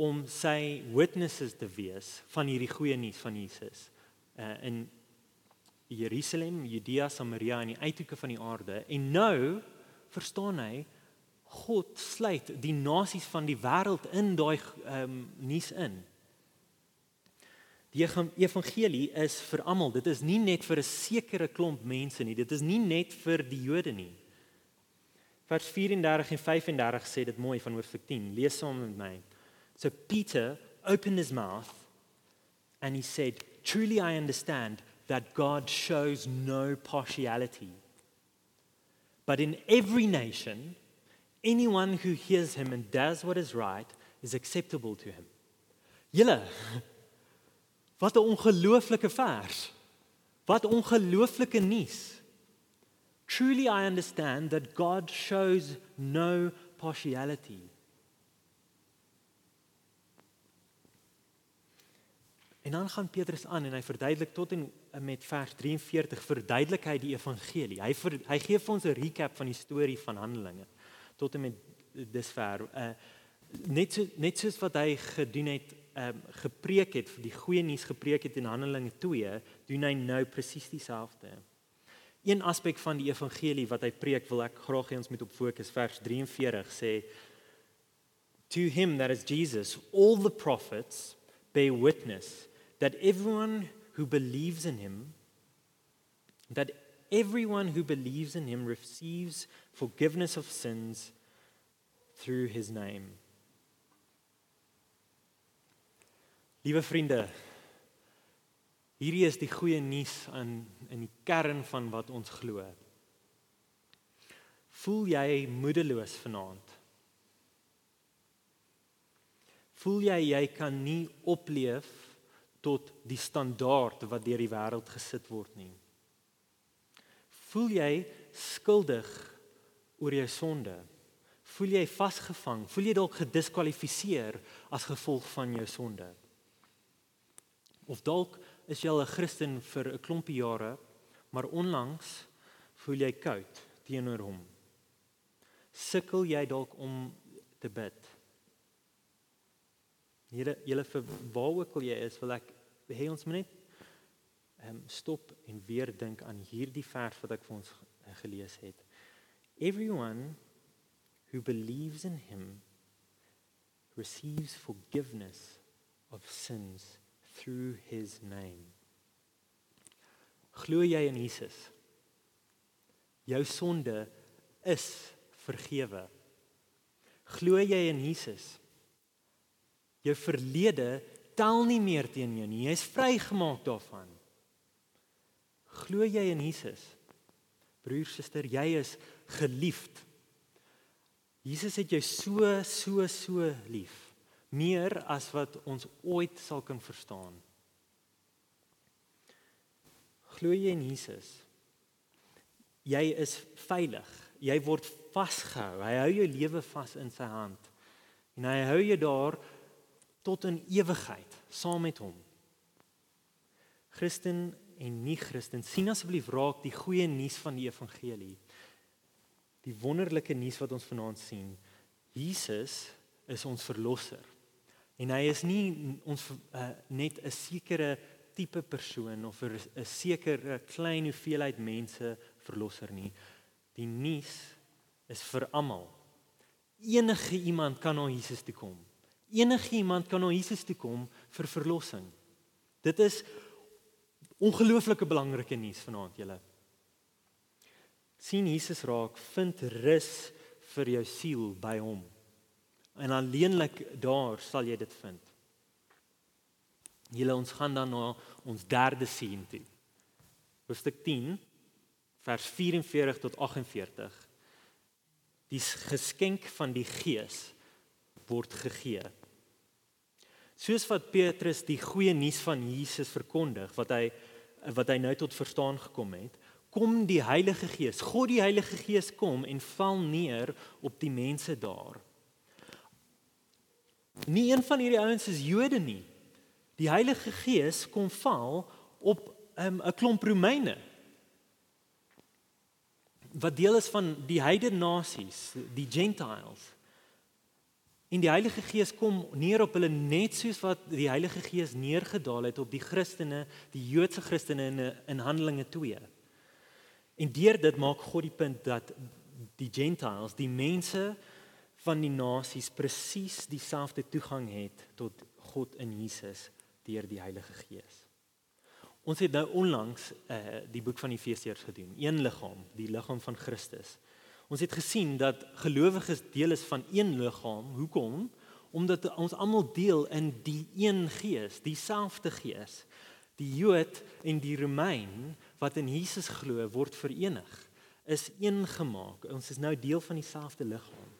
[SPEAKER 3] om sy witnesses te wees van hierdie goeie nuus van Jesus uh, in Jerusalem, Judea, Samaria en die uithoeke van die aarde. En nou verstaan hy God sluit die nasies van die wêreld in daai um, nuus in. Die evangelie is vir almal. Dit is nie net vir 'n sekere klomp mense nie. Dit is nie net vir die Jode nie. Vers 34 en 35 sê dit mooi van hoofstuk 10. Lees saam met my. So Peter opened his mouth and he said, "Truly I understand that God shows no partiality. But in every nation, anyone who hears him and does what is right is acceptable to him." Julle Wat 'n ongelooflike vers. Wat ongelooflike nuus. Truly I understand that God shows no partiality. En dan gaan Petrus aan en hy verduidelik tot en met vers 43 verduidelik hy die evangelie. Hy ver, hy gee vir ons 'n recap van die storie van Handelinge tot en met dis ver. Uh net so net soos wat hy gedoen het, ehm um, gepreek het, vir die goeie nuus gepreek het in Handelinge 2, doen hy nou presies dieselfde. Een aspek van die evangelie wat hy preek, wil ek graag hê ons moet op fokus. Vers 43 sê To him that is Jesus, all the prophets bear witness that everyone who believes in him that everyone who believes in him receives forgiveness of sins through his name. Liewe vriende, hierdie is die goeie nuus aan in die kern van wat ons glo. Voel jy moedeloos vanaand? Voel jy jy kan nie opleef tot die standaard wat deur die wêreld gesit word nie? Voel jy skuldig oor jou sonde? Voel jy vasgevang? Voel jy dalk gediskwalifiseer as gevolg van jou sonde? Of dalk is jy al 'n Christen vir 'n klompie jare, maar onlangs voel jy koud teenoor hom. Sukkel jy dalk om te bid? Here, julle vir waar ook al jy is, wil ek hê ons moet net um, stop en weer dink aan hierdie vers wat ek vir ons gelees het. Everyone who believes in him receives forgiveness of sins through his name. Glo jy in Jesus? Jou sonde is vergewe. Glo jy in Jesus? Jou verlede tel nie meer teen jou nie. Jy is vrygemaak daarvan. Glo jy in Jesus? Broer, suster, jy is geliefd. Jesus het jou so so so lief meer as wat ons ooit sal kan verstaan. Glo jy in Jesus? Jy is veilig. Jy word vasgehou. Hy hou jou lewe vas in sy hand. En hy hou jou daar tot in ewigheid saam met hom. Christen en nie-Christen, sien asseblief raak die goeie nuus van die evangelie. Die wonderlike nuus wat ons vanaand sien. Jesus is ons verlosser. En hy is nie ons uh, net 'n sekere tipe persoon of 'n sekere klein hoeveelheid mense verlosser nie. Die nuus is vir almal. Enige iemand kan na Jesus toe kom. Enige iemand kan na Jesus toe kom vir verlossing. Dit is ongelooflike belangrike nuus vanaand julle. sien Jesus raak, vind rus vir jou siel by hom. En alleenlik daar sal jy dit vind. Julle ons gaan dan na ons derde sien toe. Hoofstuk 10 vers 44 tot 48. Die geskenk van die Gees word gegee. Soos wat Petrus die goeie nuus van Jesus verkondig wat hy wat hy nou tot verstaan gekom het, kom die Heilige Gees. God die Heilige Gees kom en val neer op die mense daar. Nie een van hierdie ouens is Jode nie. Die Heilige Gees kom val op ehm, 'n um, klomp Romeine. Wat deel is van die heidene nasies, die Gentiles. En die Heilige Gees kom neer op hulle net soos wat die Heilige Gees neergedaal het op die Christene, die Joodse Christene in in Handelinge 2. En deur dit maak God die punt dat die Gentiles, die mense van die nasies presies dieselfde toegang het tot God in Jesus deur die Heilige Gees. Ons het nou onlangs uh, die boek van Efesiërs gedoen, een liggaam, die liggaam van Christus. Ons het gesien dat gelowiges deel is van een liggaam. Hoekom? Omdat ons almal deel in die een Gees, dieselfde Gees. Die Jood en die Romein wat in Jesus glo, word verenig, is een gemaak. Ons is nou deel van dieselfde liggaam.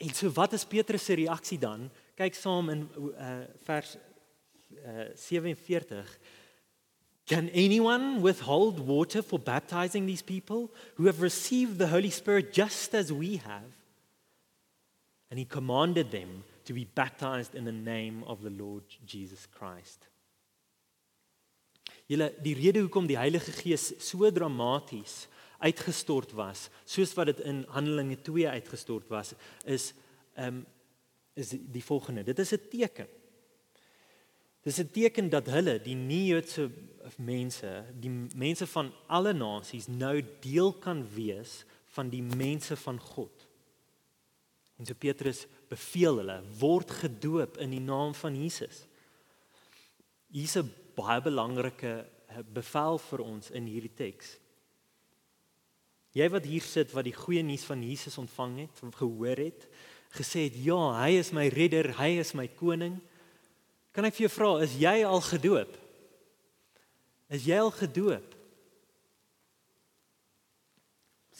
[SPEAKER 3] En so wat is Petrus se reaksie dan? Kyk saam in uh, vers uh, 47. Can anyone withhold water for baptizing these people who have received the Holy Spirit just as we have? And he commanded them to be baptized in the name of the Lord Jesus Christ. Julle die rede hoekom die Heilige Gees so dramaties uitgestort was, soos wat dit in Handelinge 2 uitgestort was, is ehm um, is die volgende. Dit is 'n teken. Dis 'n teken dat hulle, die nie-Joodse mense, die mense van alle nasies nou deel kan wees van die mense van God. En so Petrus beveel hulle word gedoop in die naam van Jesus. Hier's 'n baie belangrike eh, bevel vir ons in hierdie teks. Jy wat hier sit wat die goeie nuus van Jesus ontvang het, gehoor het, gesê het ja, hy is my redder, hy is my koning. Kan ek vir jou vra, is jy al gedoop? Is jy al gedoop?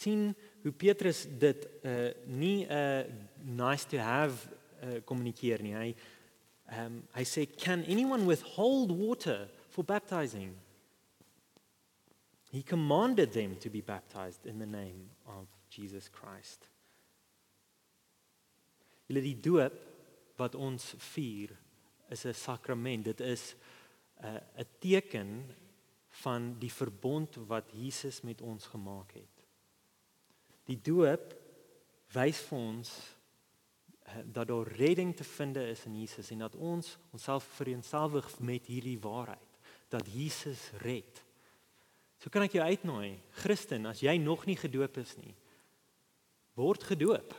[SPEAKER 3] sien hoe Petrus dit uh nie 'n uh, nice to have uh, kommunikeer nie. Hy um hy sê can anyone withhold water for baptizing? He commanded them to be baptized in the name of Jesus Christ. Julle die doop wat ons vier is 'n sakrament. Dit is 'n uh, 'n teken van die verbond wat Jesus met ons gemaak het. Die doop wys vir ons uh, dat daar redding te vind is in Jesus en dat ons onsself vereenselwig met hierdie waarheid dat Jesus red. So kan ek jou uitnooi, Christen, as jy nog nie gedoop is nie, word gedoop.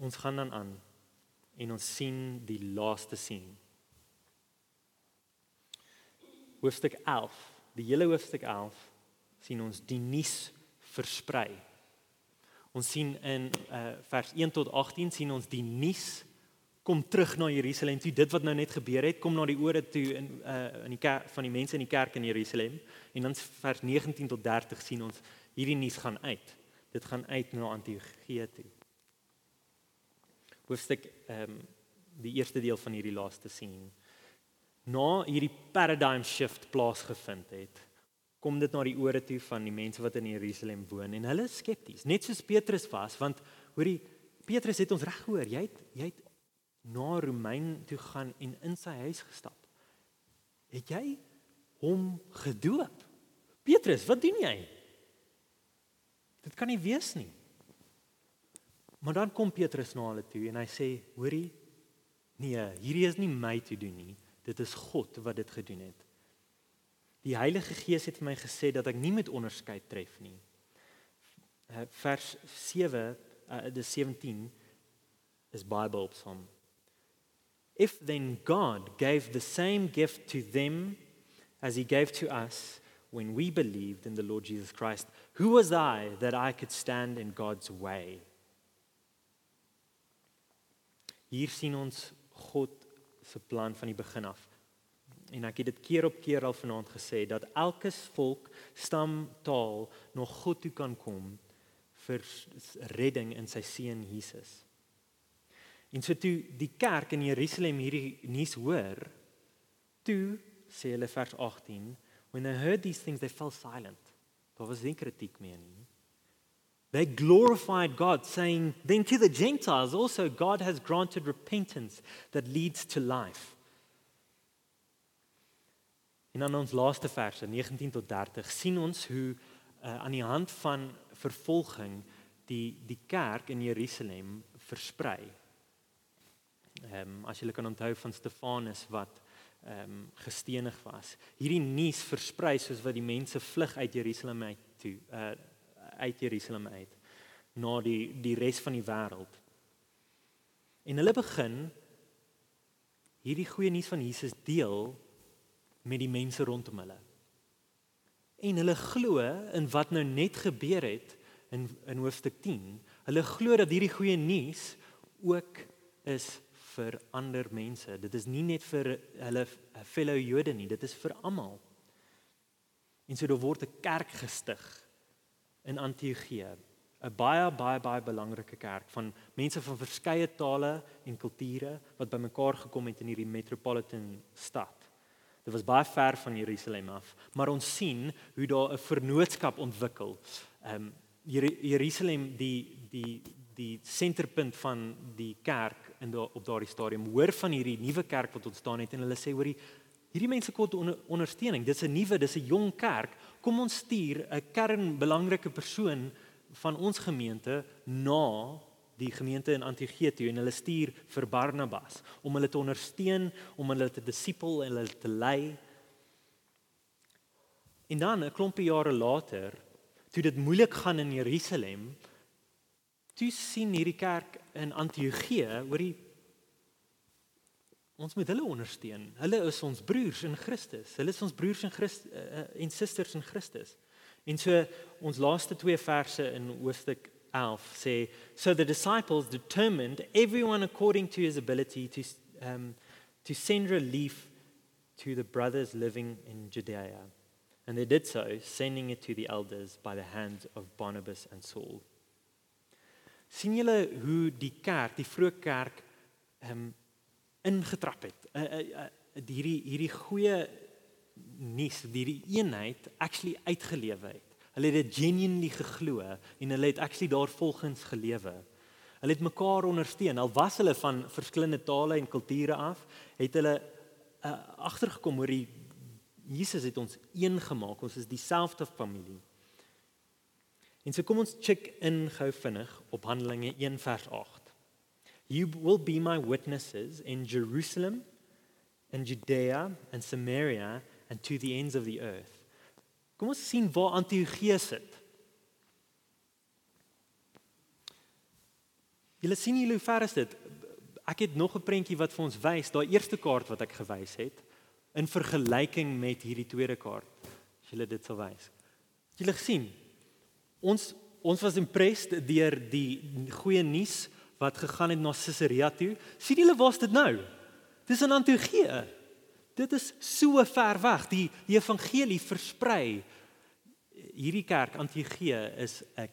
[SPEAKER 3] Ons gaan dan aan en ons sien die laaste sien. Hoofstuk 11, die hele hoofstuk 11 sien ons die nuus versprei. Ons sien in uh, vers 1 tot 18 sien ons die nuus kom terug na Jerusalem toe. Dit wat nou net gebeur het, kom na die ore toe in uh, in die kerk van die mense in die kerk in Jerusalem. En dan vers 19 tot 30 sien ons hierdie nuus gaan uit. Dit gaan uit na Antiochië toe hoofstuk ehm um, die eerste deel van hierdie laaste sien. Na hierdie paradigm shift plaasgevind het, kom dit na die ore toe van die mense wat in Jerusalem woon en hulle is skepties, net soos Petrus was, want hoorie Petrus het ons reg gehoor, jy het jy het na Romein toe gaan en in sy huis gestap. Het jy hom gedoop? Petrus, wat doen jy? Dit kan nie wees nie. Maar dan kom Petrus na hulle toe en hy sê: "Hoorie, nee, hierdie is nie my te doen nie. Dit is God wat dit gedoen het. Die Heilige Gees het vir my gesê dat ek nie met onderskeid tref nie." Uh, vers 7, uh, die 17 is Bible Psalm. If then God gave the same gift to them as he gave to us when we believed in the Lord Jesus Christ, who was I that I could stand in God's way? Hier sien ons God se plan van die begin af. En ek het dit keer op keer al vanaand gesê dat elke volk, stam, taal nog God toe kan kom vir redding in sy seun Jesus. En so toe die kerk in Jerusalem hierdie nuus hoor, toe sê hulle vers 18, when they heard these things they fell silent. Daar was nie kritiek meer nie. They glorified God, saying, Then to the Gentiles also God has granted repentance that leads to life. En dan ons laaste verse 19 tot 30 sien ons hoe uh, aan die hand van vervolging die die kerk in Jerusalem versprei. Ehm um, as julle kan onthou van Stefanus wat ehm um, gestenig was. Hierdie nuus versprei soos wat die mense vlug uit Jerusalem uit toe. Uh uit Jerusalem uit na die die res van die wêreld. En hulle begin hierdie goeie nuus van Jesus deel met die mense rondom hulle. En hulle glo in wat nou net gebeur het in in hoofstuk 10. Hulle glo dat hierdie goeie nuus ook is vir ander mense. Dit is nie net vir hulle fellow Jode nie, dit is vir almal. En so daar word 'n kerk gestig in Antiochië, 'n baie baie baie belangrike kerk van mense van verskeie tale en kulture wat bymekaar gekom het in hierdie metropolitan stad. Dit was baie ver van Jerusalem af, maar ons sien hoe daar 'n vennootskap ontwikkel. Ehm um, Jerusalem die die die senterpunt van die kerk in da, op daardie stadium hoor van hierdie nuwe kerk wat ontstaan het en hulle sê hoorie Hierdie mense kort onder, ondersteuning. Dis 'n nuwe, dis 'n jong kerk. Kom ons stuur 'n kernbelangrike persoon van ons gemeente na die gemeente in Antiochië toe en hulle stuur vir Barnabas om hulle te ondersteun, om hulle te disipel en hulle te lei. En dan 'n klompie jare later, toe dit moeilik gaan in Jerusalem, toe sien hierdie kerk in Antiochië, hoorie Ons moet hulle ondersteun. Hulle is ons broers in Christus. Hulle is ons broers in Christus uh, en susters in Christus. En so ons laaste twee verse in hoofstuk 11 sê so the disciples determined everyone according to his ability to um to send relief to the brothers living in Judea. And they did so, sending it to the elders by the hands of Barnabas and Saul. sien julle hoe die kerk, die vroeë kerk, ehm um, ingetrap het. Uh, uh, uh, hierdie hierdie goeie nuus, hierdie eenheid actually uitgelewe het. Hulle het dit genuinely geglo en hulle het actually daarvolgens gelewe. Hulle het mekaar ondersteun. Al was hulle van verskillende tale en kulture af, het hulle uh, agtergekom oor die Jesus het ons een gemaak. Ons is dieselfde familie. En so kom ons check in gou vinnig op Handelinge 1 vers 8. You will be my witnesses in Jerusalem and Judea and Samaria and to the ends of the earth. Kom ons sien waar Antiochia sit. Julle sien hier hoe ver is dit? Ek het nog 'n prentjie wat vir ons wys, daai eerste kaart wat ek gewys het in vergelyking met hierdie tweede kaart. As julle dit sal wys. Julle gesien? Ons ons was impressed deur die goeie nuus wat gegaan het na Caesarea toe. Sien julle waar's dit nou? Dis in Antiochië. Dit is so ver weg. Die, die evangelie versprei. Hierdie kerk Antiochië is 'n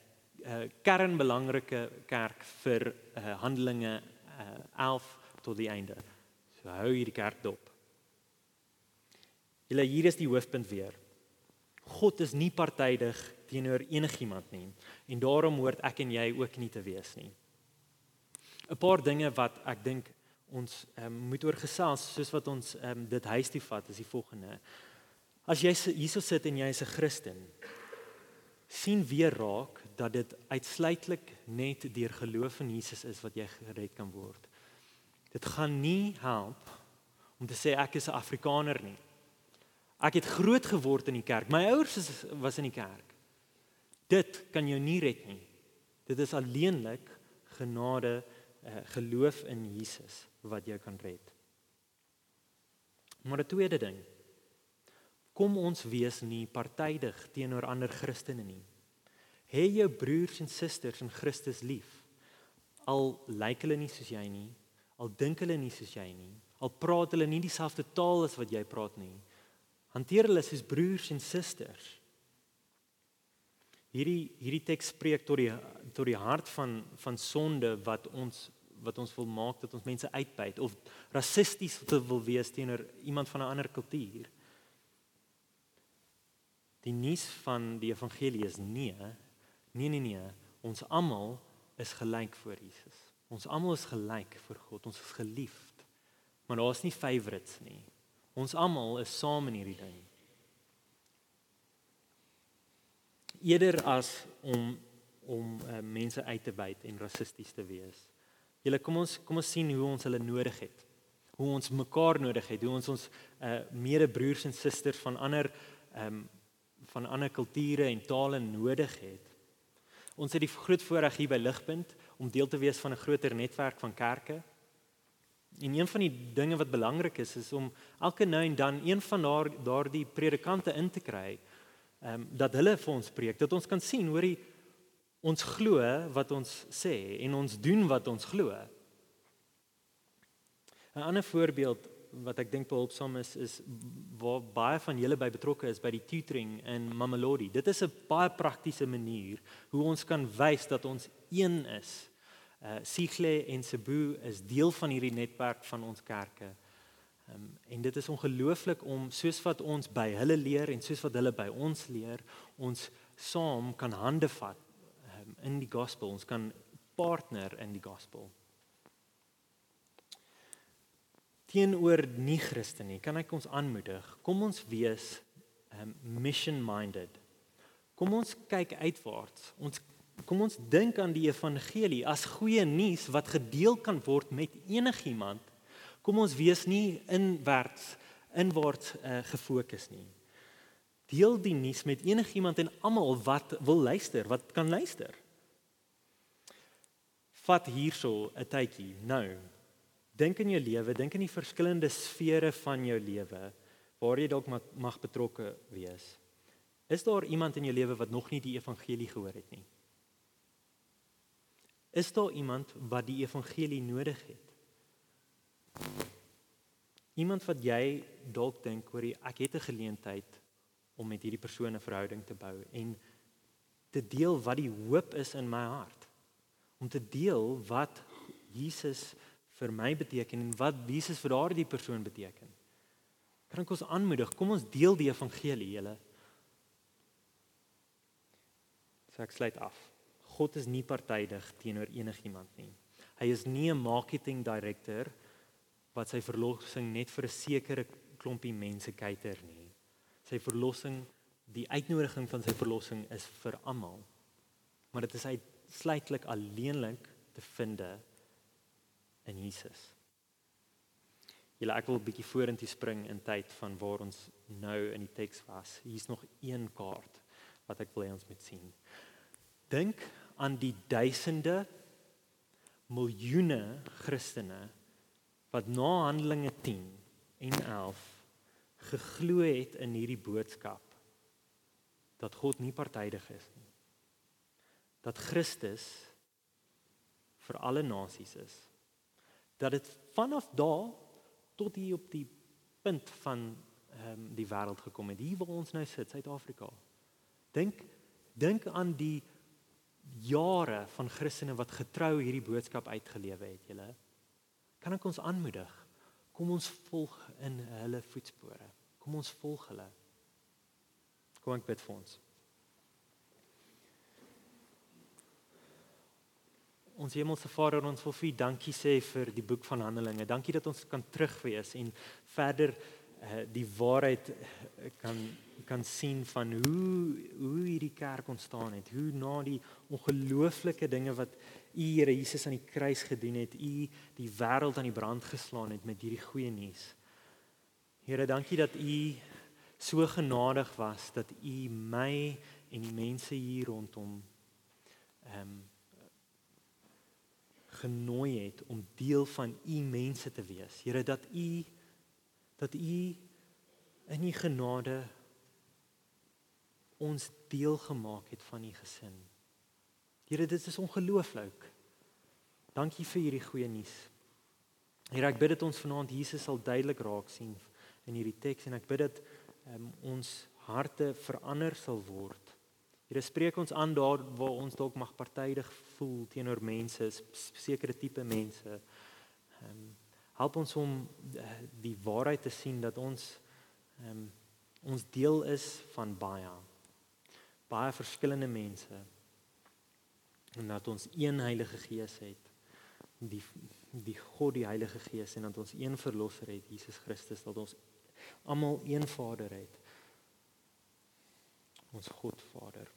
[SPEAKER 3] 'n kernbelangrike kerk vir uh, Handelinge uh, 11 tot die einde. So hou hierdie kerk dop. Julle hier is die hoofpunt weer. God is nie partydig teenoor enigiemand nie en daarom hoort ek en jy ook nie te wees nie. 'n paar dinge wat ek dink ons um, moet oor gesels soos wat ons um, dit huis toe vat is die volgende. As jy hierso sit en jy is 'n Christen, sien weer raak dat dit uitsluitlik net deur geloof in Jesus is wat jy gered kan word. Dit gaan nie help om te sê ek is 'n Afrikaner nie. Ek het groot geword in die kerk. My ouers was in die kerk. Dit kan jou nie red nie. Dit is alleenlik genade uh, geloof in Jesus wat jou kan red. Maar 'n tweede ding. Kom ons wees nie partydig teenoor ander Christene nie. Hê jou broers en susters in Christus lief. Al lyk hulle nie soos jy nie, al dink hulle nie soos jy nie, al praat hulle nie dieselfde taal as wat jy praat nie. Hanteer hulle soos broers en susters. Hierdie hierdie teks spreek tot die tot die hart van van sonde wat ons wat ons wil maak dat ons mense uitbuit of rassisties wil wees teenoor iemand van 'n ander kultuur. Die nuus van die evangelie is nee, nee nee nee, ons almal is gelyk voor Jesus. Ons almal is gelyk voor God, ons is geliefd. Maar daar's nie favorites nie. Ons almal is saam in hierdie ding. Eerder as om om uh, mense uit te buit en rassisties te wees. Julle kom ons kom ons sien hoe ons hulle nodig het. Hoe ons mekaar nodig het, hoe ons ons uh medebroers en susters van ander ehm um, van ander kulture en tale nodig het. Ons het die groot voorreg hier by Ligpunt om deel te wees van 'n groter netwerk van kerke. En een van die dinge wat belangrik is is om elke nou en dan een van daar daardie predikante in te kry ehm um, dat hulle vir ons preek, dat ons kan sien hoor die ons glo wat ons sê en ons doen wat ons glo. 'n Ander voorbeeld wat ek dink behulpsaam is is waar baie van julle by betrokke is by die tutoring in Mamelodi. Dit is 'n baie praktiese manier hoe ons kan wys dat ons een is. Uh Sigle en Cebu is deel van hierdie netwerk van ons kerke. Um, en dit is ongelooflik om soos wat ons by hulle leer en soos wat hulle by ons leer, ons saam kan hande vat in die gospel. Ons kan partner in die gospel. teenoor nie Christen nie, kan ek ons aanmoedig, kom ons wees um mission minded. Kom ons kyk uitwaarts. Ons kom ons dink aan die evangelie as goeie nuus wat gedeel kan word met enigiemand. Kom ons wees nie inwaarts inwaarts uh, gefokus nie. Deel die nuus met enigiemand en almal wat wil luister, wat kan luister. Vat hierso 'n tydjie nou. Dink in jou lewe, dink in die verskillende sfere van jou lewe waar jy dalk mag betrokke wees. Is daar iemand in jou lewe wat nog nie die evangelie gehoor het nie? Is daar iemand wat die evangelie nodig het? Iemand wat jy dalk dink oor ek het 'n geleentheid om met hierdie persoon 'n verhouding te bou en te deel wat die hoop is in my hart. Om te deel wat Jesus vir my beteken en wat Jesus vir daardie persoon beteken. Kan ek ons aanmoedig, kom ons deel die evangelie, julle. So ek sluit af. God is nie partydig teenoor enigiemand nie. Hy is nie 'n marketing director wat sy verlossing net vir 'n sekere klompie mense kyker nie sy verlossing, die uitnodiging van sy verlossing is vir almal. Maar dit is uitsluitlik alleenlik te vind in Jesus. Julle ek wil 'n bietjie vorentoe spring in tyd van waar ons nou in die teks was. Hier's nog een kaart wat ek wil hê ons moet sien. Dink aan die duisende miljoene Christene wat na Handelinge 10 en 11 geglo het in hierdie boodskap dat God nie partydig is nie. Dat Christus vir alle nasies is. Dat dit vanaf daar tot hier op die punt van ehm um, die wêreld gekom het, hier waar ons nou sit, Suid-Afrika. Dink dink aan die jare van Christene wat getrou hierdie boodskap uitgelewe het, julle. Kan ek ons aanmoedig? Kom ons volg in hulle voetspore. Kom ons volg hulle. Kom ek bid vir ons. Ons Hemelse Vader, ons wil vir U dankie sê vir die boek van Handelinge. Dankie dat ons kan terugwees en verder uh, die waarheid uh, kan kan sien van hoe hoe hierdie kerk ontstaan het. Hoe na die ongelooflike dinge wat U Here Jesus aan die kruis gedoen het, U die wêreld aan die brand geslaan het met hierdie goeie nuus. Here, dankie dat U so genadig was dat U my en die mense hier rondom ehm um, genooi het om deel van U mense te wees. Here, dat U dat U in U genade ons deel gemaak het van U gesin. Here, dit is ongelooflik. Dankie vir hierdie goeie nuus. Here, ek bid dat ons vanaand Jesus sal duidelik raak sien in hierdie teks en ek bid dat um, ons harte verander sal word. Here spreek ons aan daar waar ons dalk mag partydig voel teenoor mense, sekere tipe mense. Ehm um, help ons om uh, die waarheid te sien dat ons ehm um, ons deel is van baie baie verskillende mense en dat ons een Heilige Gees het die die God die Heilige Gees en dat ons een verlosser het Jesus Christus dat ons almal een Vader het. Ons God Vader.